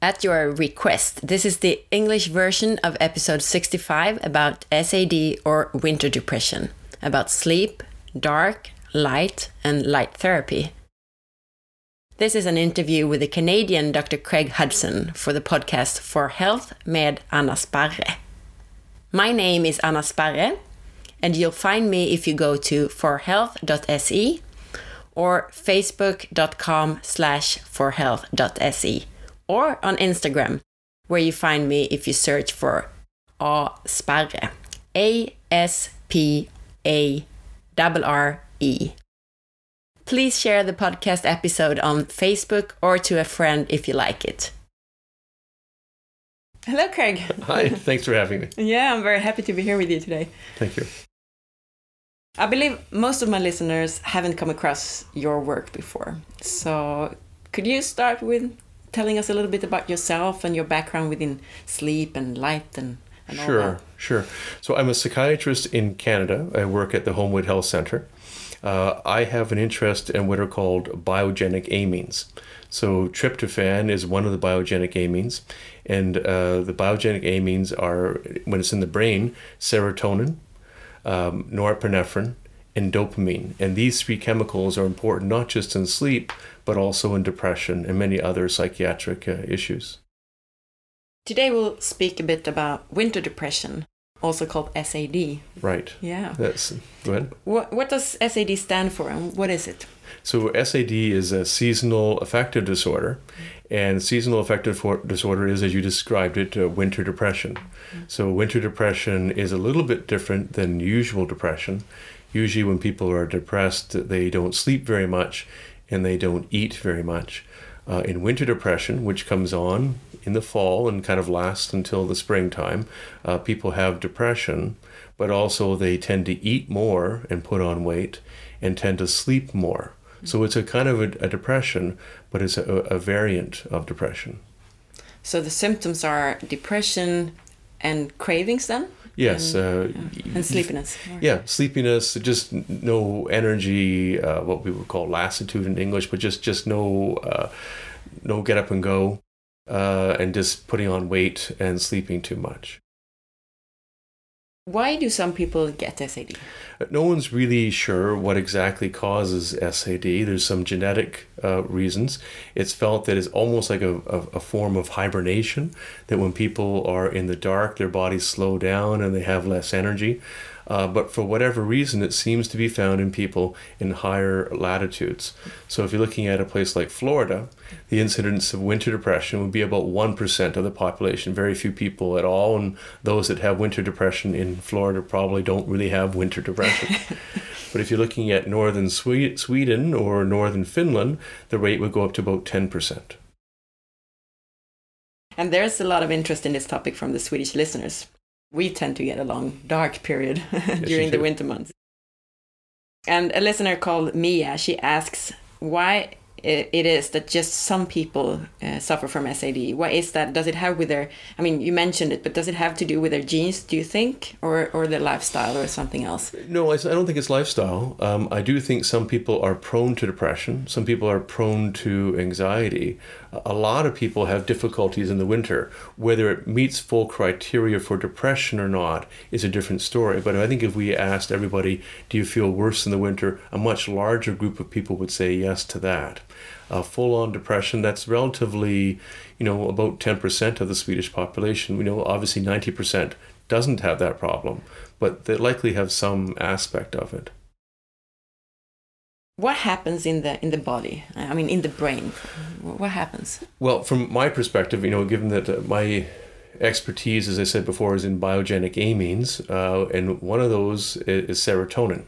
At your request, this is the English version of episode 65 about SAD or winter depression, about sleep, dark, light, and light therapy. This is an interview with the Canadian Dr. Craig Hudson for the podcast For Health med Anna Sparre. My name is Anna Sparre, and you'll find me if you go to forhealth.se or facebook.com slash forhealth.se or on Instagram, where you find me if you search for A Sparre. A S P A R R E. Please share the podcast episode on Facebook or to a friend if you like it. Hello, Craig. Hi, thanks for having me. Yeah, I'm very happy to be here with you today. Thank you. I believe most of my listeners haven't come across your work before. So, could you start with telling us a little bit about yourself and your background within sleep and light and, and sure, sure. So I'm a psychiatrist in Canada. I work at the Homewood Health Center. Uh, I have an interest in what are called biogenic amines. So tryptophan is one of the biogenic amines, and uh, the biogenic amines are when it's in the brain, serotonin, um, norepinephrine, and dopamine. And these three chemicals are important not just in sleep, but also in depression and many other psychiatric uh, issues. Today we'll speak a bit about winter depression, also called SAD. Right. Yeah. That's go ahead. What what does SAD stand for and what is it? So SAD is a seasonal affective disorder, and seasonal affective disorder is, as you described it, uh, winter depression. Mm-hmm. So winter depression is a little bit different than usual depression. Usually, when people are depressed, they don't sleep very much and they don't eat very much. Uh, in winter depression, which comes on in the fall and kind of lasts until the springtime, uh, people have depression, but also they tend to eat more and put on weight and tend to sleep more. So it's a kind of a, a depression, but it's a, a variant of depression. So the symptoms are depression and cravings then? Yes. And, uh, yeah. and sleepiness. Yeah, sleepiness, just no energy, uh, what we would call lassitude in English, but just, just no, uh, no get up and go, uh, and just putting on weight and sleeping too much. Why do some people get SAD? No one's really sure what exactly causes SAD. There's some genetic uh, reasons. It's felt that it's almost like a, a, a, form of hibernation, that when people are in the dark, their bodies slow down and they have less energy. Uh, but for whatever reason, it seems to be found in people in higher latitudes. So if you're looking at a place like Florida, the incidence of winter depression would be about 1% of the population, very few people at all. And those that have winter depression in Florida probably don't really have winter depression. but if you're looking at northern Sweden or northern Finland, the rate would go up to about 10%. And there's a lot of interest in this topic from the Swedish listeners we tend to get a long dark period during the winter months. And a listener called Mia, she asks why it is that just some people uh, suffer from SAD. Why is that? Does it have with their? I mean, you mentioned it, but does it have to do with their genes? Do you think, or or their lifestyle, or something else? No, I, don't think it's lifestyle. Um, I do think some people are prone to depression. Some people are prone to anxiety. A lot of people have difficulties in the winter. Whether it meets full criteria for depression or not is a different story. But I think if we asked everybody, "Do you feel worse in the winter?" a much larger group of people would say yes to that uh, full on depression. That's relatively, you know, about 10% of the Swedish population. We know obviously 90% doesn't have that problem, but they likely have some aspect of it. What happens in the in the body? I mean, in the brain. What happens? Well, from my perspective, you know, given that uh, my expertise, as I said before, is in biogenic amines, uh, and one of those is, is serotonin.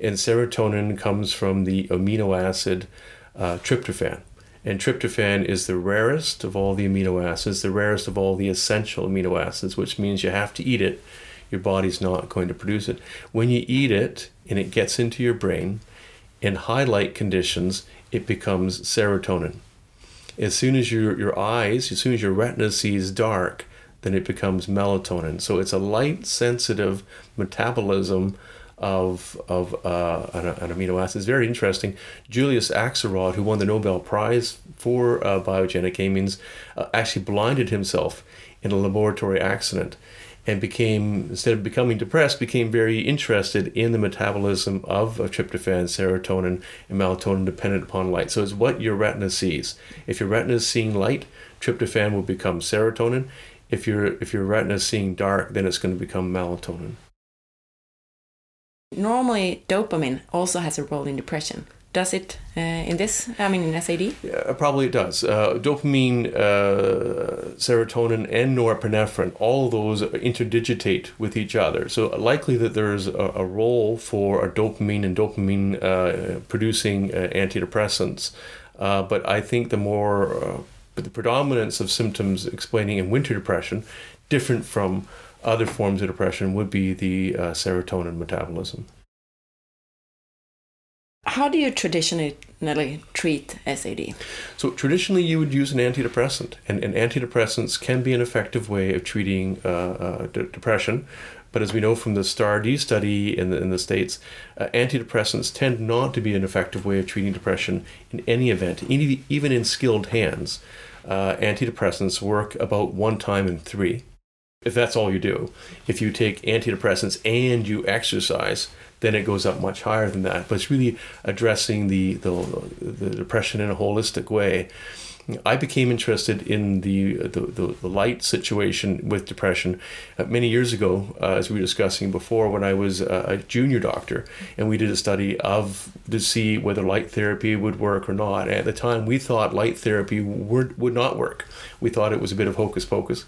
And serotonin comes from the amino acid uh, tryptophan. And tryptophan is the rarest of all the amino acids, the rarest of all the essential amino acids, which means you have to eat it. Your body's not going to produce it. When you eat it and it gets into your brain, in high light conditions, it becomes serotonin. As soon as your, your eyes, as soon as your retina sees dark, then it becomes melatonin. So it's a light sensitive metabolism of, of uh, an, an, amino acid. It's very interesting. Julius Axelrod, who won the Nobel Prize for uh, biogenic amines, uh, actually blinded himself in a laboratory accident and became instead of becoming depressed became very interested in the metabolism of, of tryptophan serotonin and melatonin dependent upon light. So it's what your retina sees. If your retina is seeing light tryptophan will become serotonin. If your if your retina is seeing dark then it's going to become melatonin. Normally dopamine also has a role in depression does it uh, in this? I mean, in SAD? Yeah, probably it does. Uh, dopamine, uh, serotonin, and norepinephrine, all those interdigitate with each other. So likely that there's a, a role for a dopamine and dopamine uh, producing uh, antidepressants. Uh, but I think the more, the predominance of symptoms explaining in winter depression, different from other forms of depression, would be the serotonin metabolism. How do you traditionally treat SAD? So traditionally, you would use an antidepressant, and, and antidepressants can be an effective way of treating uh, uh, d- depression. But as we know from the STAR-D study in the, in the States, uh, antidepressants tend not to be an effective way of treating depression in any event, even in skilled hands. Uh, antidepressants work about one time in three. If that's all you do, if you take antidepressants and you exercise, then it goes up much higher than that. But it's really addressing the, the, the depression in a holistic way. I became interested in the the, the, the light situation with depression uh, many years ago, uh, as we were discussing before, when I was a junior doctor, and we did a study of to see whether light therapy would work or not. at the time, we thought light therapy would would not work. We thought it was a bit of hocus pocus.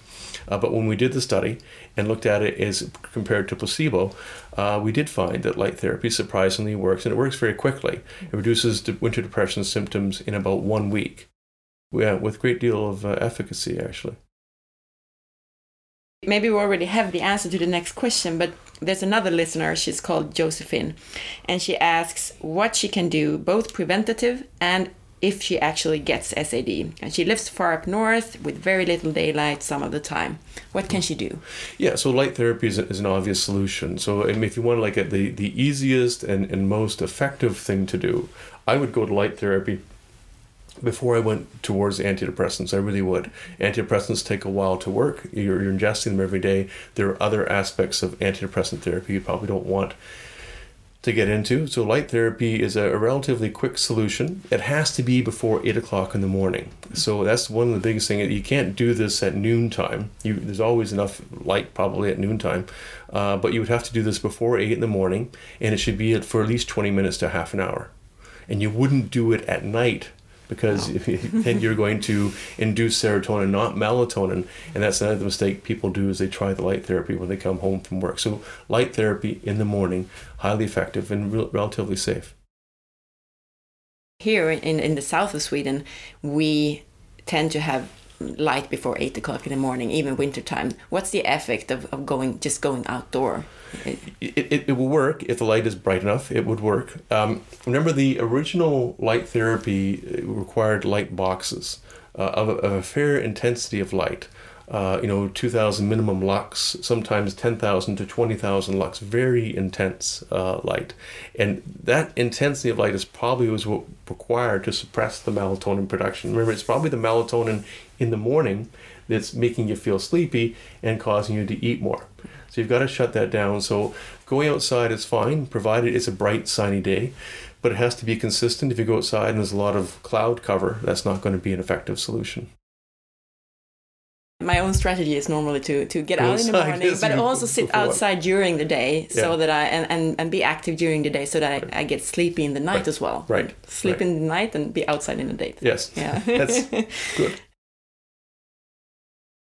Uh, but when we did the study and looked at it as compared to placebo, uh, we did find that light therapy surprisingly works, and it works very quickly. It reduces winter depression symptoms in about one week, yeah, with great deal of uh, efficacy, actually. Maybe we already have the answer to the next question, but there's another listener. She's called Josephine, and she asks what she can do, both preventative and if she actually gets SAD. And she lives far up north with very little daylight some of the time. What can she do? Yeah, so light therapy is, is an obvious solution. So if you want to like the, the easiest and, and most effective thing to do, I would go to light therapy before I went towards antidepressants. I really would. Antidepressants take a while to work. You're, you're ingesting them every day. There are other aspects of antidepressant therapy you probably don't want to get into. So light therapy is a, relatively quick solution. It has to be before eight o'clock in the morning. So that's one of the biggest things. You can't do this at noontime. You, there's always enough light probably at noontime, uh, but you would have to do this before eight in the morning, and it should be for at least 20 minutes to half an hour. And you wouldn't do it at night because then you're going to induce serotonin, not melatonin, and that's another mistake people do is they try the light therapy when they come home from work. So light therapy in the morning, highly effective and re- relatively safe. Here in, in the south of Sweden, we tend to have light before eight o'clock in the morning, even wintertime. What's the effect of, of going just going outdoor? It, it, it will work if the light is bright enough. It would work. Um, remember, the original light therapy required light boxes uh, of, of a fair intensity of light uh, you know, 2,000 minimum lux, sometimes 10,000 to 20,000 lux, very intense uh, light. And that intensity of light is probably was what required to suppress the melatonin production. Remember, it's probably the melatonin in the morning that's making you feel sleepy and causing you to eat more. So you've got to shut that down. So going outside is fine, provided it's a bright, sunny day, but it has to be consistent. If you go outside and there's a lot of cloud cover, that's not going to be an effective solution my own strategy is normally to to get Go out in the morning but also sit outside during the day so yeah. that i and, and and be active during the day so that I, I get sleepy in the night right. as well. Right. Sleep right. in the night and be outside in the day. Yes. Yeah. That's good.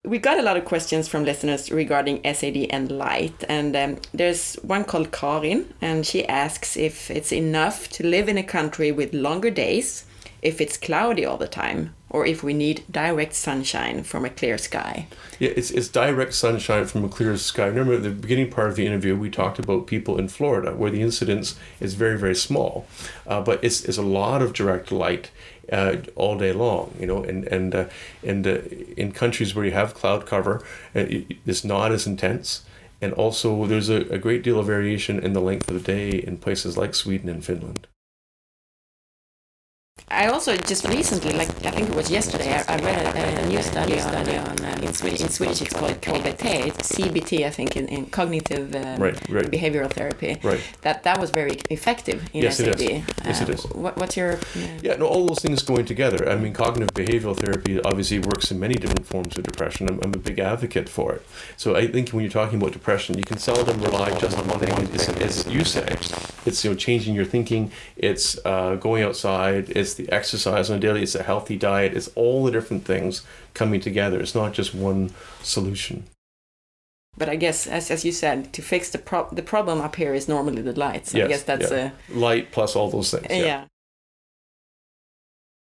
We got a lot of questions from listeners regarding SAD and light, and um, there's one called Karin, and she asks if it's enough to live in a country with longer days if it's cloudy all the time or if we need direct sunshine from a clear sky. Yeah, it's, it's direct sunshine from a clear sky. Remember, at the beginning part of the interview, we talked about people in Florida where the incidence is very, very small, uh, but it's, it's a lot of direct light. Uh, all day long, you know, and and uh, and uh, in countries where you have cloud cover, uh, it's not as intense And also, there's a, a great deal of variation in the length of the day in places like Sweden and Finland. I also just recently, like I think it was yesterday, I, I read a, a new study, study on, um, in, Swedish, in Swedish it's called KBT, it's CBT I think in, in cognitive um, Right, right. behavioral therapy. Right. That that was very effective in Yes, it SAD. is. Yes, it Uh, is. What, what's your Yeah, no, all those things going together. I mean, cognitive behavioral therapy obviously works in many different forms of depression. I'm, I'm a big advocate for it. So I think when you're talking about depression, you can seldom rely just on one thing. It's, as you say, it's you know changing your thinking. It's uh, going outside. It's the exercise on a daily. It's a healthy diet. It's all the different things coming together. It's not just one solution. But I guess, as, as you said, to fix the pro- the problem up here is normally the lights. So I Yes, guess that's yeah. a Light plus all those things. yeah.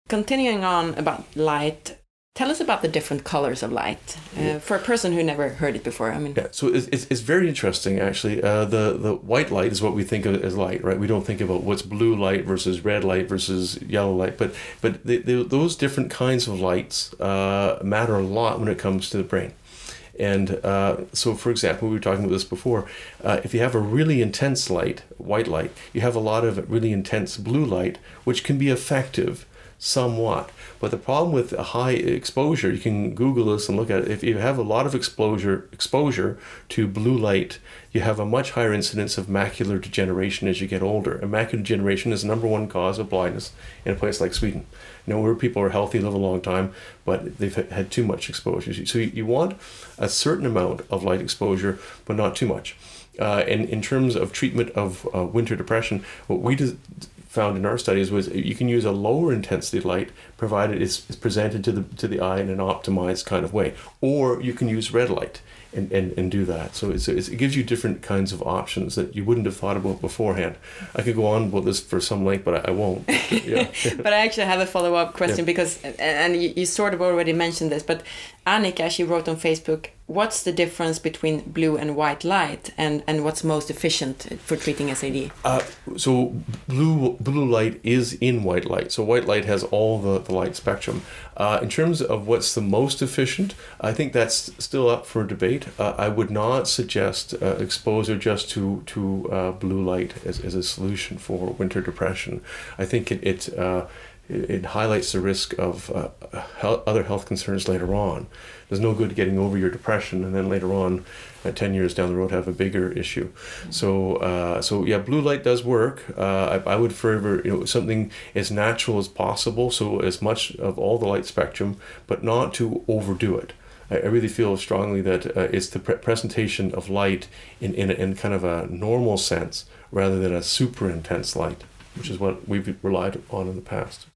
Continuing on about light, tell us about the different colors of light uh, for a person who never heard it before. I mean, Yeah, so it's, it's, it's very interesting actually. Uh, the the white light is what we think of as light, right? We don't think about what's blue light versus red light versus yellow light, but but the, the, those different kinds of lights uh, matter a lot when it comes to the brain. And uh, so, for example, we were talking about this before. Uh, if you have a really intense light, white light, you have a lot of really intense blue light, which can be effective somewhat. But the problem with a high exposure, you can Google this and look at it. If you have a lot of exposure exposure to blue light, you have a much higher incidence of macular degeneration as you get older. And macular degeneration is the number one cause of blindness in a place like Sweden. You know, where people are healthy, live a long time, but they've had- too much exposure. So you, want a certain amount of light exposure, but not too much. Uh, and in terms of treatment of uh, winter depression, what we dis- found in our studies was you can use a lower intensity light provided it's, it's presented to the to the eye in an optimized kind of way, or you can use red light and, and, and do that. So it's, it's, it gives you different kinds of options that you wouldn't have thought about beforehand. I could go on about this for some length, but I, I won't. Yeah. but I actually have a follow up question because, and you, you sort of already mentioned this, but Annika, she wrote on Facebook, what's the difference between blue and white light and, and what's most efficient for treating SAD? Uh, so blue blue light is in white light. So white light has all the, the light spectrum. Uh, in terms of what's the most efficient, I think that's still up for debate. Uh, I would not suggest uh, exposure just to to uh, blue light as, as a solution for winter depression. I think it it uh, it highlights the risk of uh, health, other health concerns later on. There's no good getting over your depression and then later on, uh, ten years down the road, have a bigger issue. So, uh, so yeah, blue light does work. Uh, I, I would favor you know something as natural as possible, so as much of all the light spectrum, but not to overdo it. I, I really feel strongly that uh, it's the pre- presentation of light in, in in kind of a normal sense rather than a super intense light, which is what we've relied on in the past.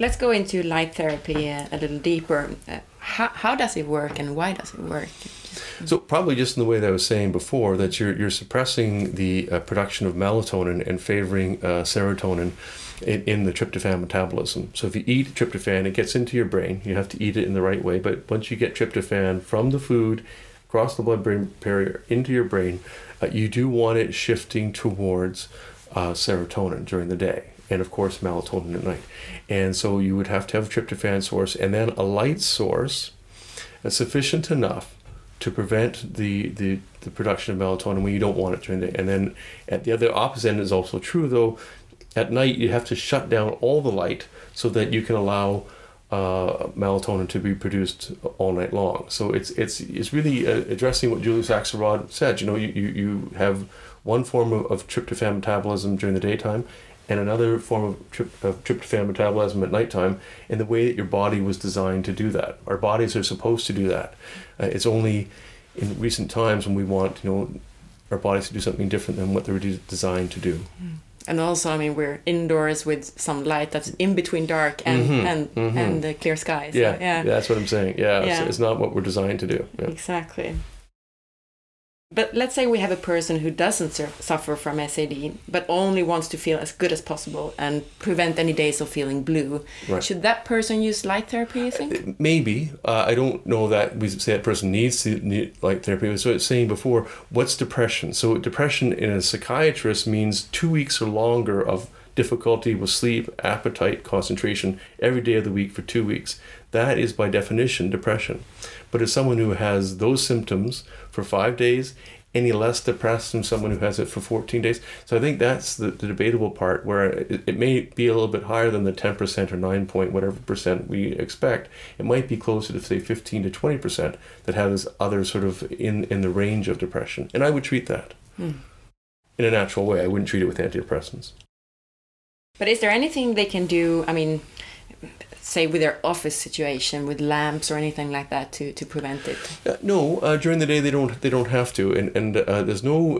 Let's go into light therapy uh, a little deeper. Uh, how, how does it work and why does it work? So probably just in the way that I was saying before, that you're you're suppressing the uh, production of melatonin and favoring uh, serotonin in, in the tryptophan metabolism. So if you eat tryptophan, it gets into your brain. You have to eat it in the right way. But once you get tryptophan from the food across the blood-brain barrier into your brain, uh, you do want it shifting towards uh, serotonin during the day, and of course melatonin at night. And so you would have to have a tryptophan source and then a light source that's sufficient enough to prevent the, the, the production of melatonin when you don't want it during the day. And then at the other opposite end is also true though. At night you have to shut down all the light so that you can allow uh, melatonin to be produced all night long. So it's it's it's really uh, addressing what Julius Axelrod said. You know, you, you, you have one form of, of tryptophan metabolism during the daytime and another form of, of tryptophan metabolism at nighttime in the way that your body was designed to do that. Our bodies are supposed to do that. Uh, it's only in recent times when we want, you know, our bodies to do something different than what they were de- designed to do. And also, I mean, we're indoors with some light that's in between dark and Mhm, and mhm. and the clear skies. Yeah, yeah, that's what I'm saying. Yeah, Yeah. It's, it's not what we're designed to do. Yeah. exactly. But let's say we have a person who doesn't suffer from SAD, but only wants to feel as good as possible and prevent any days of feeling blue. Right. Should that person use light therapy? You think? Maybe uh, I don't know that we say that person needs to need light therapy. So it's saying before, what's depression? So depression in a psychiatrist means two weeks or longer of difficulty with sleep, appetite, concentration every day of the week for two weeks. That is by definition depression. But as someone who has those symptoms for five days any less depressed than someone who has it for 14 days. So I think that's the, the debatable part where it, it, may be a little bit higher than the 10% or 9 point whatever percent we expect. It might be closer to say 15 to 20% that has other sort of in, in the range of depression. And I would treat that hmm. in a natural way. I wouldn't treat it with antidepressants. But is there anything they can do? I mean, say with their office situation with lamps or anything like that to, to prevent it? Uh, no uh, during the day they don't they don't have to. And and uh, there's no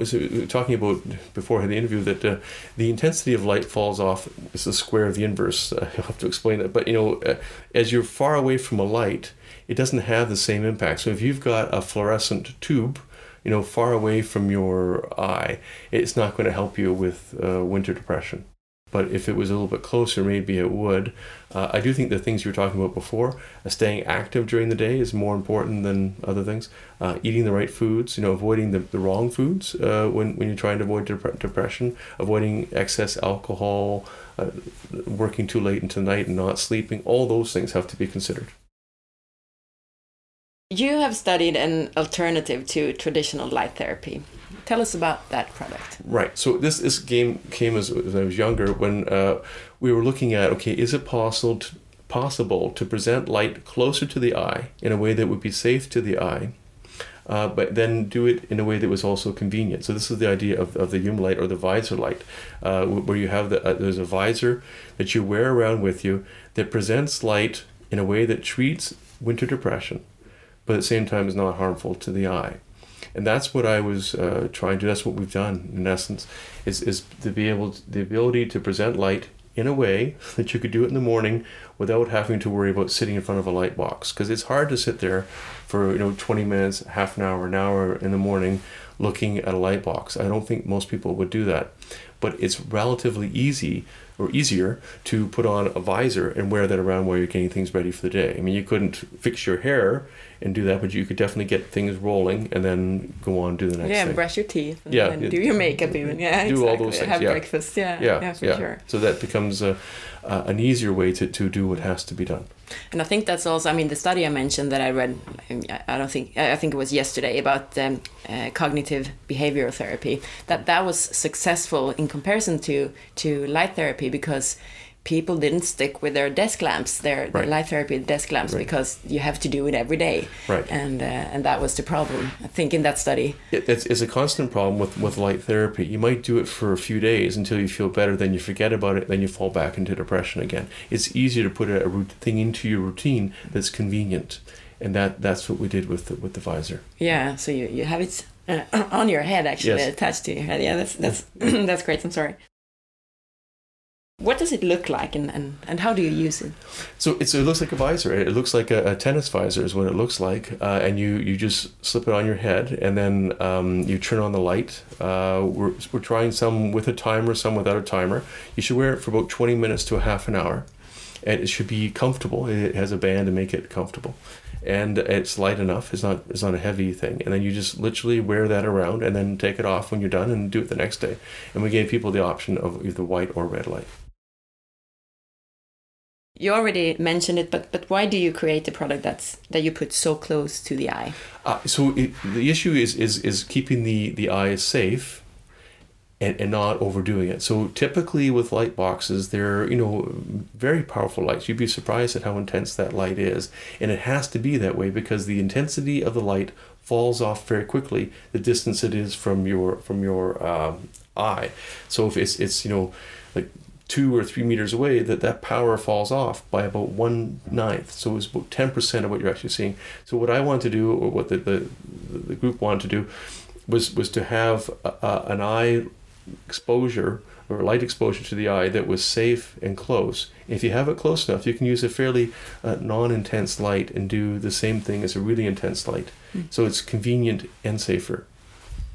talking about before the interview that uh, the intensity of light falls off it's the square of the inverse. Uh, i have to explain that. But you know uh, as you're far away from a light it doesn't have the same impact. So if you've got a fluorescent tube you know far away from your eye it's not going to help you with winter depression but if it was a little bit closer, maybe it would. Uh, I do think the things you were talking about before, uh, staying active during the day is more important than other things. Uh, eating the right foods, you know, avoiding the, the wrong foods uh, when, when you're trying to avoid dep- depression, avoiding excess alcohol, uh, working too late into the night and not sleeping, all those things have to be considered. You have studied an alternative to traditional light therapy. Tell us about that product. Right. So this this game came as, as I was younger when uh, we were looking at okay, is it possible to, possible to present light closer to the eye in a way that would be safe to the eye, uh, but then do it in a way that was also convenient. So this is the idea of, of the light or the visor light, uh, where you have the uh, there's a visor that you wear around with you that presents light in a way that treats winter depression, but at the same time is not harmful to the eye and that's what I was uh, trying to. That's what we've done in essence, is is to be able to, the ability to present light in a way that you could do it in the morning without having to worry about sitting in front of a light box because it's hard to sit there for you know 20 minutes half an hour an hour in the morning looking at a light box i don't think most people would do that but it's relatively easy or easier to put on a visor and wear that around while you're getting things ready for the day. I mean, you couldn't fix your hair and do that, but you could definitely get things rolling and then go on and do the next yeah, thing. brush your teeth. And, yeah, and do your makeup even. Yeah, do exactly. all those things. Have yeah. breakfast. Yeah, yeah, yeah, for yeah. sure. So that becomes a, uh, an easier way to, to do what has to be done. And I think that's also, I mean, the study I mentioned that I read, I don't think, I think it was yesterday about um, uh, cognitive behavioral therapy, that that was successful in comparison to, to light therapy because people didn't stick with their desk lamps, their, right. their light therapy desk lamps, right. because you have to do it every day. Right. And uh, and that was the problem. I think in that study. It, it's, it's a constant problem with, with light therapy. You might do it for a few days until you feel better, then you forget about it, then you fall back into depression again. It's easier to put a, a thing into your routine that's convenient, and that that's what we did with the, with the visor. Yeah. So you, you have it. Uh, on your head, actually yes. attached to your head. Yeah, that's that's that's great. I'm sorry. What does it look like and, and, and how do you use it? So it looks like a visor. It looks like a, a tennis visor is what it looks like. Uh, and you, you just slip it on your head and then um, you turn on the light. Uh, we're, we're trying some with a timer, some without a timer. You should wear it for about 20 minutes to a half an hour. And it should be comfortable. It has a band to make it comfortable. And it's light enough. It's not it's not a heavy thing. And then you just literally wear that around and then take it off when you're done and do it the next day. And we gave people the option of either white or red light. You already mentioned it, but but why do you create a product that's that you put so close to the eye? Uh, so it, the issue is is is keeping the the eye safe and, and not overdoing it. So typically with light boxes, they're you know very powerful lights. You'd be surprised at how intense that light is, and it has to be that way because the intensity of the light falls off very quickly the distance it is from your from your um, eye. So if it's it's you know like two or three meters away, that that power falls off by about one ninth. So it's about ten percent of what you're actually seeing. So what I wanted to do, or what the the, the group wanted to do, was was to have a, a, an eye exposure or light exposure to the eye that was safe and close. If you have it close enough, you can use a fairly uh, non-intense light and do the same thing as a really intense light. Mm. So it's convenient and safer.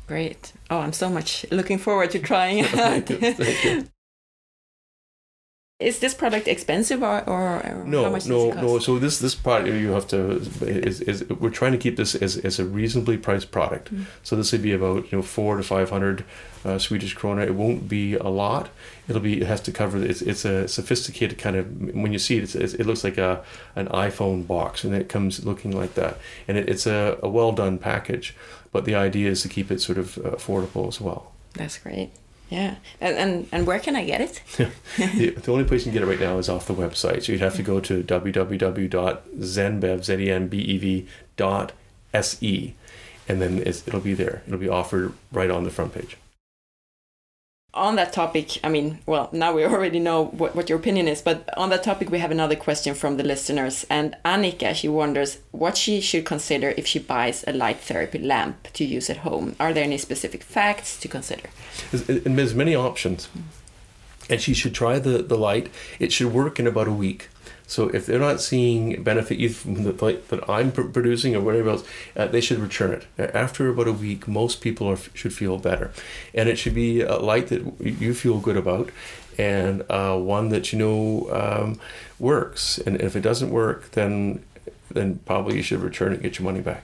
Great. Oh, I'm so much looking forward to trying it. Is this product expensive or, or, or no, how much no, does it cost? no. So this this product you have to is, is we're trying to keep this as, as a reasonably priced product. Mm. So this would be about you know four to five hundred uh, Swedish krona. It won't be a lot. It'll be it has to cover. It's it's a sophisticated kind of when you see it, it's, it's, it looks like a an iPhone box, and it comes looking like that. And it, it's a, a well done package. But the idea is to keep it sort of uh, affordable as well. That's great. Yeah. And, and, and where can I get it? the, the only place you can get it right now is off the website. So you'd have to go to www.zenbev.z.e.n.b.e.v.se, and then it'll be there. It'll be offered right on the front page. On that topic, I mean, well, now we already know what, what your opinion is, but on that topic, we have another question from the listeners. And Annika, she wonders what she should consider if she buys a light therapy lamp to use at home. Are there any specific facts to consider? There's, many options. And she should try the, the light. It should work in about a week. So if they're not seeing benefit either from the light that I'm pr- producing or whatever else, uh, they should return it. Uh, After about a week, most people are, should feel better. And it should be a light that you feel good about and uh, one that you know um, works. And if it doesn't work, then then probably you should return it and get your money back.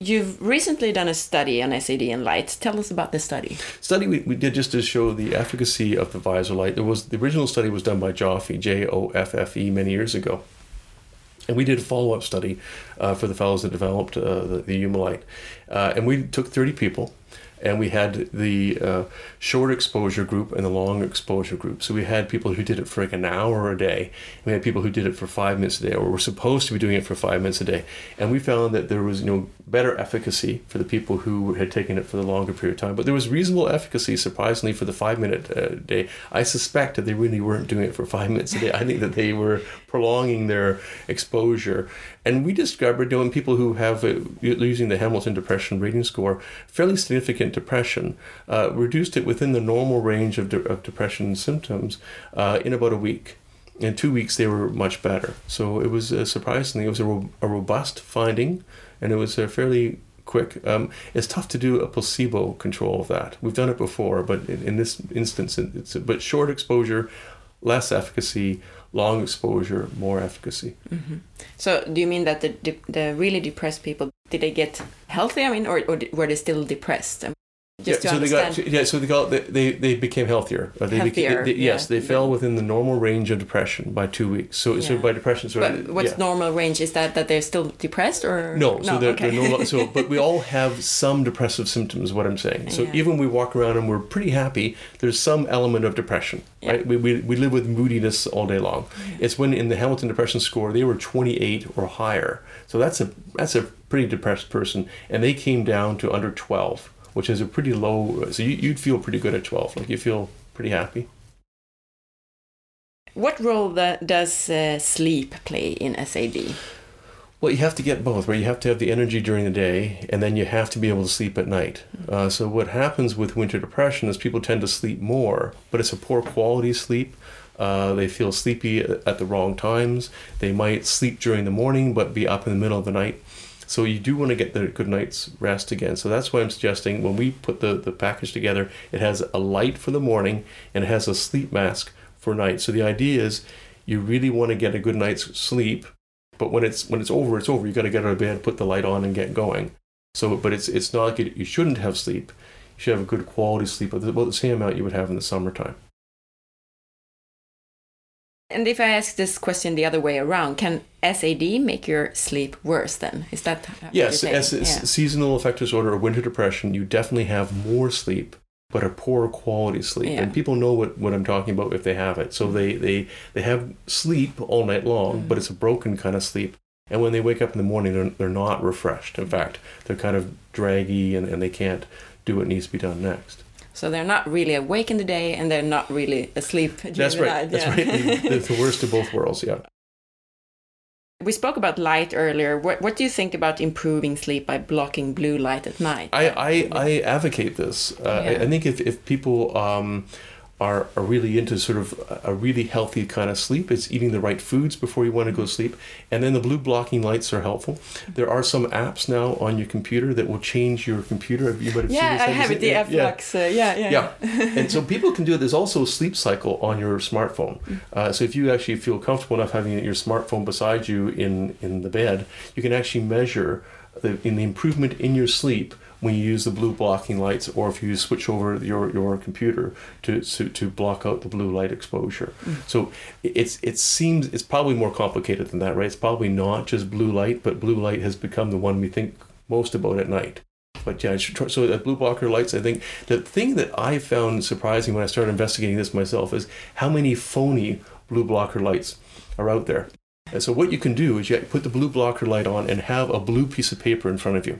You've recently done a study on SAD and light. Tell us about this study. study we, we did just to show the efficacy of the visor light. There was the original study was done by Joffe, J O F F E, many years ago, and we did a follow up study uh, for the fellows that developed uh, the, the uh, and we took thirty people. And we had the uh, short exposure group and the long exposure group. So we had people who did it for like an hour a day. We had people who did it for five minutes a day, or were supposed to be doing it for five minutes a day. And we found that there was you know better efficacy for the people who had taken it for the longer period of time. But there was reasonable efficacy, surprisingly, for the five minute uh, day. I suspect that they really weren't doing it for five minutes a day. I think that they were prolonging their exposure. And we discovered, you know, people who have uh, using the Hamilton Depression Rating Score, fairly significant depression, uh, reduced it within the normal range of, de- of depression symptoms uh, in about a week. In two weeks, they were much better. So it was uh, surprisingly, it was a, ro- a robust finding, and it was a fairly quick. Um, it's tough to do a placebo control of that. We've done it before, but in, in this instance, it's a, but short exposure, less efficacy. Long exposure, more efficacy. So, do you mean that the the really depressed people did they get healthy? I mean, or, or were they still depressed? Just yeah, so they got yeah, so they got they they, they became healthier. Uh, they became, Healthier, they- yes, they fell within the normal range of depression by two weeks. So so by depression, so but what's yeah. normal range? Is that that they're still depressed or No, so they're, okay. they're no so but we all have some depressive symptoms. What I'm saying. So Yeah. even we walk around and we're pretty happy, there's some element of depression, Yeah. right? We, we, we live with moodiness all day long. It's when in the Hamilton Depression Score they were 28 or higher. So that's a that's a pretty depressed person, and they came down to under 12, which is a pretty low. So you, you'd feel pretty good at 12, like you feel pretty happy. What role that does uh, sleep play in SAD? Well, you have to get both, right? You have to have the energy during the day, and then you have to be able to sleep at night. Uh, so what happens with winter depression is people tend to sleep more, but it's a poor quality sleep. Uh, they feel sleepy at the wrong times. They might sleep during the morning, but be up in the middle of the night. So you do want to get the good night's rest again. So that's why I'm suggesting when we put the, the package together, it has a light for the morning and it has a sleep mask for night. So the idea is you really want to get a good night's sleep but when it's when it's over, it's over. You got to get out of bed, put the light on, and get going. So, but it's it's not like you, shouldn't have sleep. You should have a good quality sleep, about the same amount you would have in the summertime. And if I ask this question the other way around, can SAD make your sleep worse then? Is that Yes, you're as? Yeah. seasonal affective disorder or winter depression, you definitely have more sleep, but a poor quality sleep. Yeah. And people know what, what I'm talking about if they have it. So they, they, they have sleep all night long, mm. but it's a broken kind of sleep. And when they wake up in the morning, they're, they're not refreshed. In fact, they're kind of draggy and, and they can't do what needs to be done next. So they're not really awake in the day and they're not really asleep during That's the right. night. That's yeah. right. The, the worst of both worlds. Yeah. we spoke about light earlier. What, what do you think about improving sleep by blocking blue light at night? I, I, I advocate this. Uh, I, I think if, if people um, are, are really into sort of a really healthy kind of sleep. It's eating the right foods before you want to go to sleep. And then the blue blocking lights are helpful. There are some apps now on your computer that will change your computer. You might have yeah, I have it, the Lux. Yeah. Uh, yeah, yeah. Yeah. and so people can do it. There's also a sleep cycle on your smartphone. Mm. Uh, so if you actually feel comfortable enough having your smartphone beside you in, in the bed, you can actually measure the, in the improvement in your sleep when you use the blue blocking lights or if you switch over your, your computer to, to, to block out the blue light exposure. Mm. So it's it seems it's probably more complicated than that, right? It's probably not just blue light, but blue light has become the one we think most about at night. But yeah, so the blue blocker lights, I think the thing that I found surprising when I started investigating this myself is how many phony blue blocker lights are out there. And so what you can do is you put the blue blocker light on and have a blue piece of paper in front of you.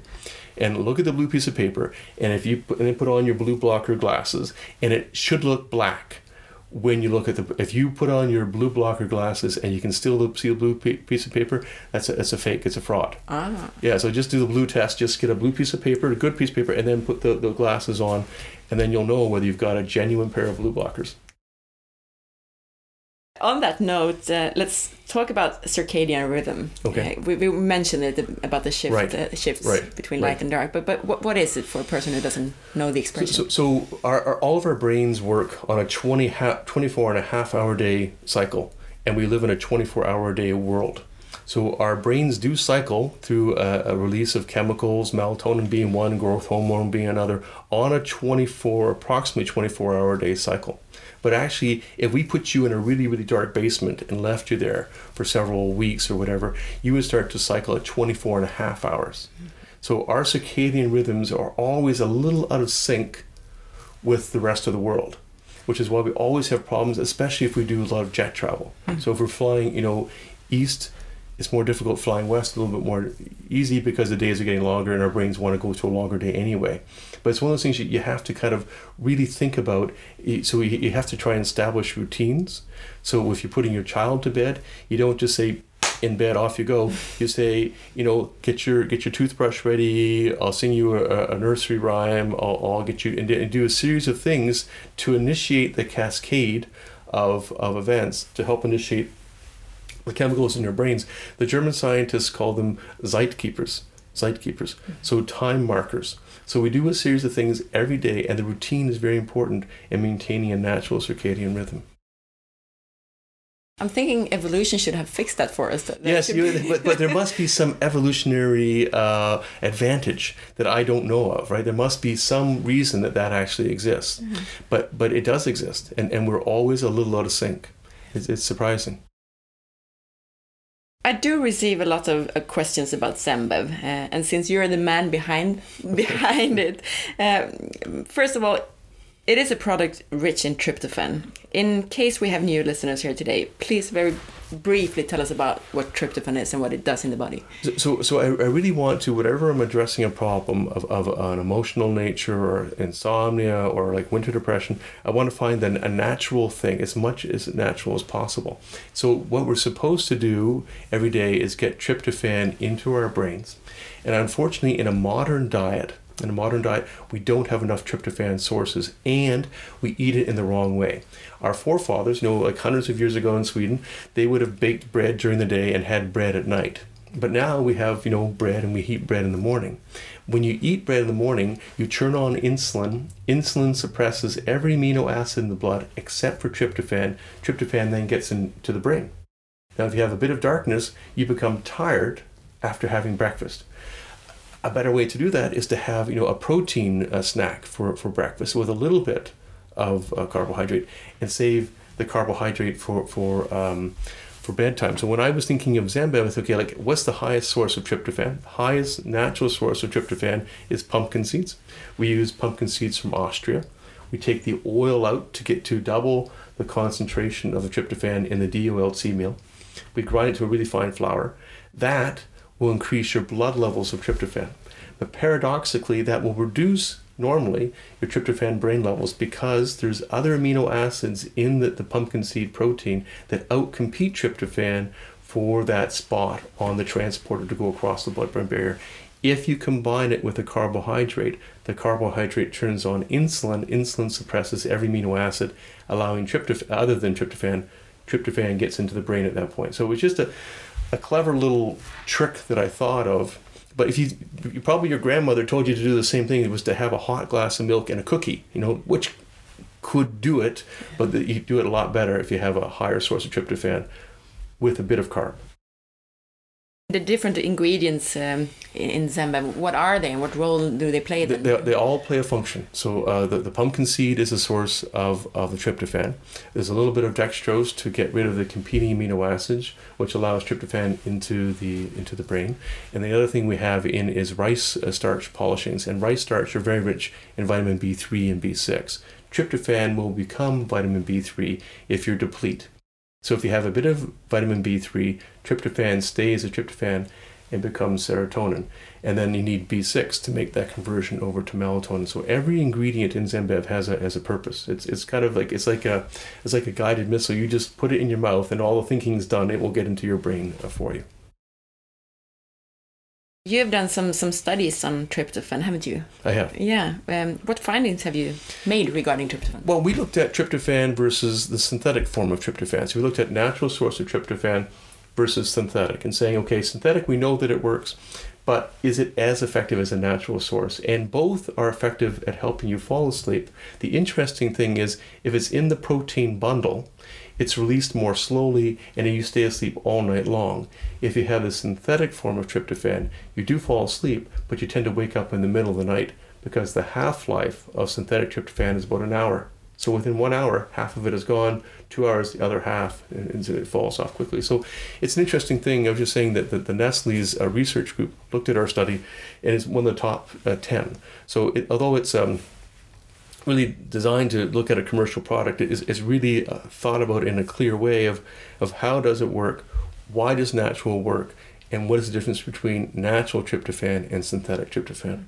And look at the blue piece of paper, and if you put, and then put on your blue blocker glasses, and it should look black. When you look at the if you put on your blue blocker glasses and you can still see the blue piece of paper that's a, that's a fake it's a fraud. Ah. yeah so just do the blue test just get a blue piece of paper a good piece of paper and then put the, the glasses on and then you'll know whether you've got a genuine pair of blue blockers on that note, uh, let's talk about circadian rhythm. Okay. Uh, we, we, mentioned it about the shift, right. uh, shifts right. between right. light and dark, but but what, what is it for a person who doesn't know the expression? So, so, so our, our, all of our brains work on a 20 ha- 24 and a half hour day cycle, and we live in a 24 hour day world. So our brains do cycle through a, a, release of chemicals, melatonin being one, growth hormone being another, on a 24, approximately 24 hour day cycle. But actually, if we put you in a really, really dark basement and left you there for several weeks or whatever, you would start to cycle at 24 and a half hours. So our circadian rhythms are always a little out of sync with the rest of the world, which is why we always have problems, especially if we do a lot of jet travel. Mm-hmm. So if we're flying, you know, east it's more difficult flying west, a little bit more easy because the days are getting longer and our brains want to go to a longer day anyway. But it's one of those things that you have to kind of really think about. So you have to try and establish routines. So if you're putting your child to bed, you don't just say, in bed off you go you say you know get your get your toothbrush ready i'll sing you a, a nursery rhyme I'll, I'll get you and, and do a series of things to initiate the cascade of, of events to help initiate the chemicals in your brains. The German scientists call them Zeitgebers. Zeitgebers. So time markers. So we do a series of things every day, and the routine is very important in maintaining a natural circadian rhythm. I'm thinking evolution should have fixed that for us. That yes, you, but, but there must be some evolutionary uh, advantage that I don't know of, right? There must be some reason that that actually exists. Mm-hmm. But but it does exist, and, and we're always a little out of sync. It's, it's surprising. I do receive a lot of uh, questions about Zenbev, uh, and since you're the man behind behind it, uh, first of all, it is a product rich in tryptophan. In case we have new listeners here today, please very briefly tell us about what tryptophan is and what it does in the body. So, so, I, I really want to, whatever I'm addressing a problem of, of an emotional nature or insomnia or like winter depression, I want to find then a natural thing, as much as natural as possible. So, what we're supposed to do every day is get tryptophan into our brains. And unfortunately, in a modern diet, in a modern diet, we don't have enough tryptophan sources and we eat it in the wrong way. Our forefathers, you know, like hundreds of years ago in Sweden, they would have baked bread during the day and had bread at night. But now we have, you know, bread and we eat bread in the morning. When you eat bread in the morning, you turn on insulin. Insulin suppresses every amino acid in the blood except for tryptophan. Tryptophan then gets into the brain. Now, if you have a bit of darkness, you become tired after having breakfast a better way to do that is to have you know a protein uh, snack for, for breakfast with a little bit of uh, carbohydrate and save the carbohydrate for for um, for bedtime. So when I was thinking of Zenbev, I thought, okay, like what's the highest source of tryptophan? Highest natural source of tryptophan is pumpkin seeds. We use pumpkin seeds from Austria. We take the oil out to get to double the concentration of the tryptophan in the de-oiled meal. We grind it to a really fine flour. That will increase your blood levels of tryptophan. But paradoxically, that will reduce normally your tryptophan brain levels because there's other amino acids in the, the pumpkin seed protein that outcompete tryptophan for that spot on the transporter to go across the blood brain barrier If you combine it with a carbohydrate, the carbohydrate turns on insulin. Insulin suppresses every amino acid, allowing tryptophan, other than tryptophan, tryptophan gets into the brain at that point. So it was just a, a clever little trick that I thought of. But if you, probably your grandmother told you to do the same thing, it was to have a hot glass of milk and a cookie, you know, which could do it, but you do it a lot better if you have a higher source of tryptophan with a bit of carb. The different ingredients um, in Zenbev, what are they and what role do they play? They, they, they, all play a function. So uh, the, the pumpkin seed is a source of, of the tryptophan. There's a little bit of dextrose to get rid of the competing amino acids, which allows tryptophan into the into the brain. And the other thing we have in is rice uh, starch polishings. And rice starch are very rich in vitamin B3 and B6. Tryptophan will become vitamin B3 if you're deplete. So if you have a bit of vitamin B3, tryptophan stays a tryptophan and becomes serotonin. And then you need B6 to make that conversion over to melatonin. So every ingredient in Zenbev has a has a purpose. It's it's kind of like it's like a it's like a guided missile. You just put it in your mouth and all the thinking is done. It will get into your brain uh, for you. You have done some some studies on tryptophan, haven't you? I have. Yeah. Um, what findings have you made regarding tryptophan? Well, we looked at tryptophan versus the synthetic form of tryptophan. So we looked at natural source of tryptophan versus synthetic, and saying, okay, synthetic, we know that it works, but is it as effective as a natural source? And both are effective at helping you fall asleep. The interesting thing is, if it's in the protein bundle, it's released more slowly and you stay asleep all night long. If you have the synthetic form of tryptophan, you do fall asleep, but you tend to wake up in the middle of the night because the half life of synthetic tryptophan is about an hour. So within one hour, half of it is gone. Two hours, the other half, and it falls off quickly. So it's an interesting thing. I was just saying that the, the Nestle's uh, research group looked at our study, and it's one of the top uh, ten. So it, although it's um, really designed to look at a commercial product is, is really uh, thought about in a clear way of, of how does it work, why does natural work, and what is the difference between natural tryptophan and synthetic tryptophan.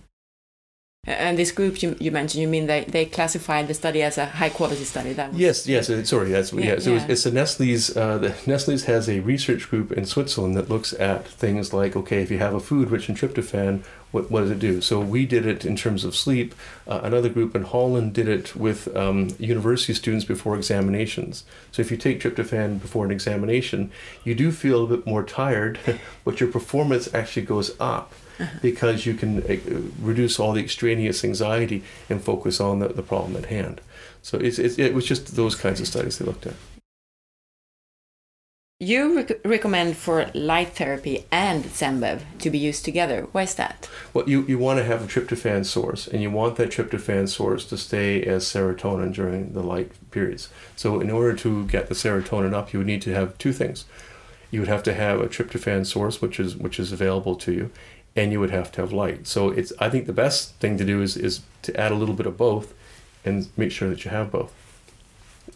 And this group you, you mentioned, you mean they, they classified the study as a high quality study? That was... Yes, yes. Sorry, that's yeah. yeah so yeah. It's, it's a Nestle's. Uh, the Nestle's has a research group in Switzerland that looks at things like okay, if you have a food rich in tryptophan, what, what does it do? So we did it in terms of sleep. Uh, another group in Holland did it with um, university students before examinations. So if you take tryptophan before an examination, you do feel a bit more tired, but your performance actually goes up uh-huh. because you can uh, reduce all the extraneous anxiety and focus on the, the problem at hand. So it's, it's, it was just those kinds of studies they looked at. You rec recommend for light therapy and Zenbev to be used together. Why is that? Well, you, you want to have a tryptophan source, and you want that tryptophan source to stay as serotonin during the light periods. So, in order to get the serotonin up, you would need to have two things. You would have to have a tryptophan source, which is which is available to you, and you would have to have light. So it's I think the best thing to do is is to add a little bit of both and make sure that you have both.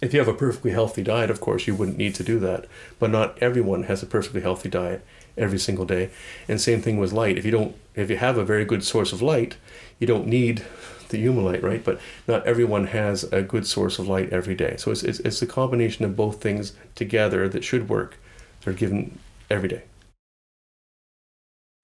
If you have a perfectly healthy diet, of course, you wouldn't need to do that. But not everyone has a perfectly healthy diet every single day. And same thing with light. If you don't if you have a very good source of light, you don't need the Humulite, right? But not everyone has a good source of light every day. So it's, it's, it's a combination of both things together that should work. They're given every day.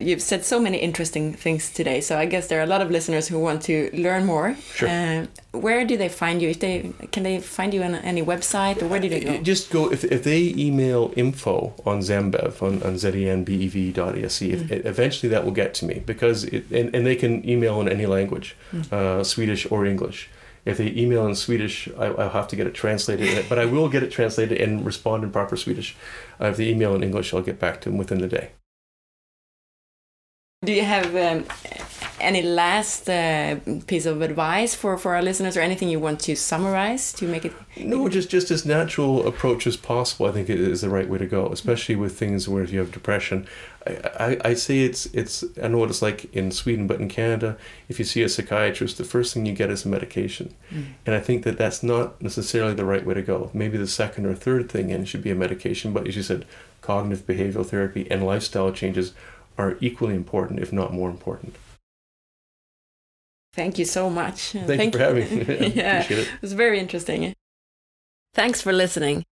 You've said so many interesting things today, so I guess there are a lot of listeners who want to learn more. Sure. Uh, where do they find you? If they can they find you on any website, or where do they go? Just go if, if they email info on Zenbev on, on zenbev.se. Mm. eventually that will get to me because it, and, and they can email in any language, mm. uh, Swedish or English. If they email in Swedish, I, will have to get it translated, but I will get it translated and respond in proper Swedish. Uh, if they email in English, I'll get back to them within the day. Do you have um, any last uh, piece of advice for, for our listeners, or anything you want to summarize to make it? No, just just as natural approach as possible. I think it is the right way to go, especially with things where if you have depression. I, I, I say it's it's I know what it's like in Sweden, but in Canada, if you see a psychiatrist, the first thing you get is a medication, mm. and I think that that's not necessarily the right way to go. Maybe the second or third thing in should be a medication, but as you said, cognitive behavioral therapy and lifestyle changes are equally important, if not more important. Thank you so much. Thank, Thank you for having me. yeah, it. it was very interesting. Thanks for listening.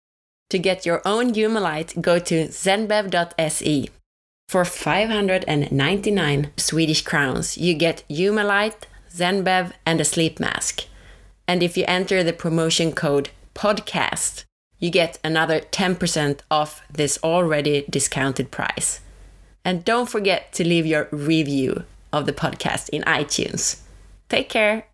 To get your own Humulite, go to zenbev.se. For 599 Swedish crowns, you get Humalite, Zenbev, and a sleep mask. And if you enter the promotion code PODCAST, you get another 10% off this already discounted price. And don't forget to leave your review of the podcast in iTunes. Take care.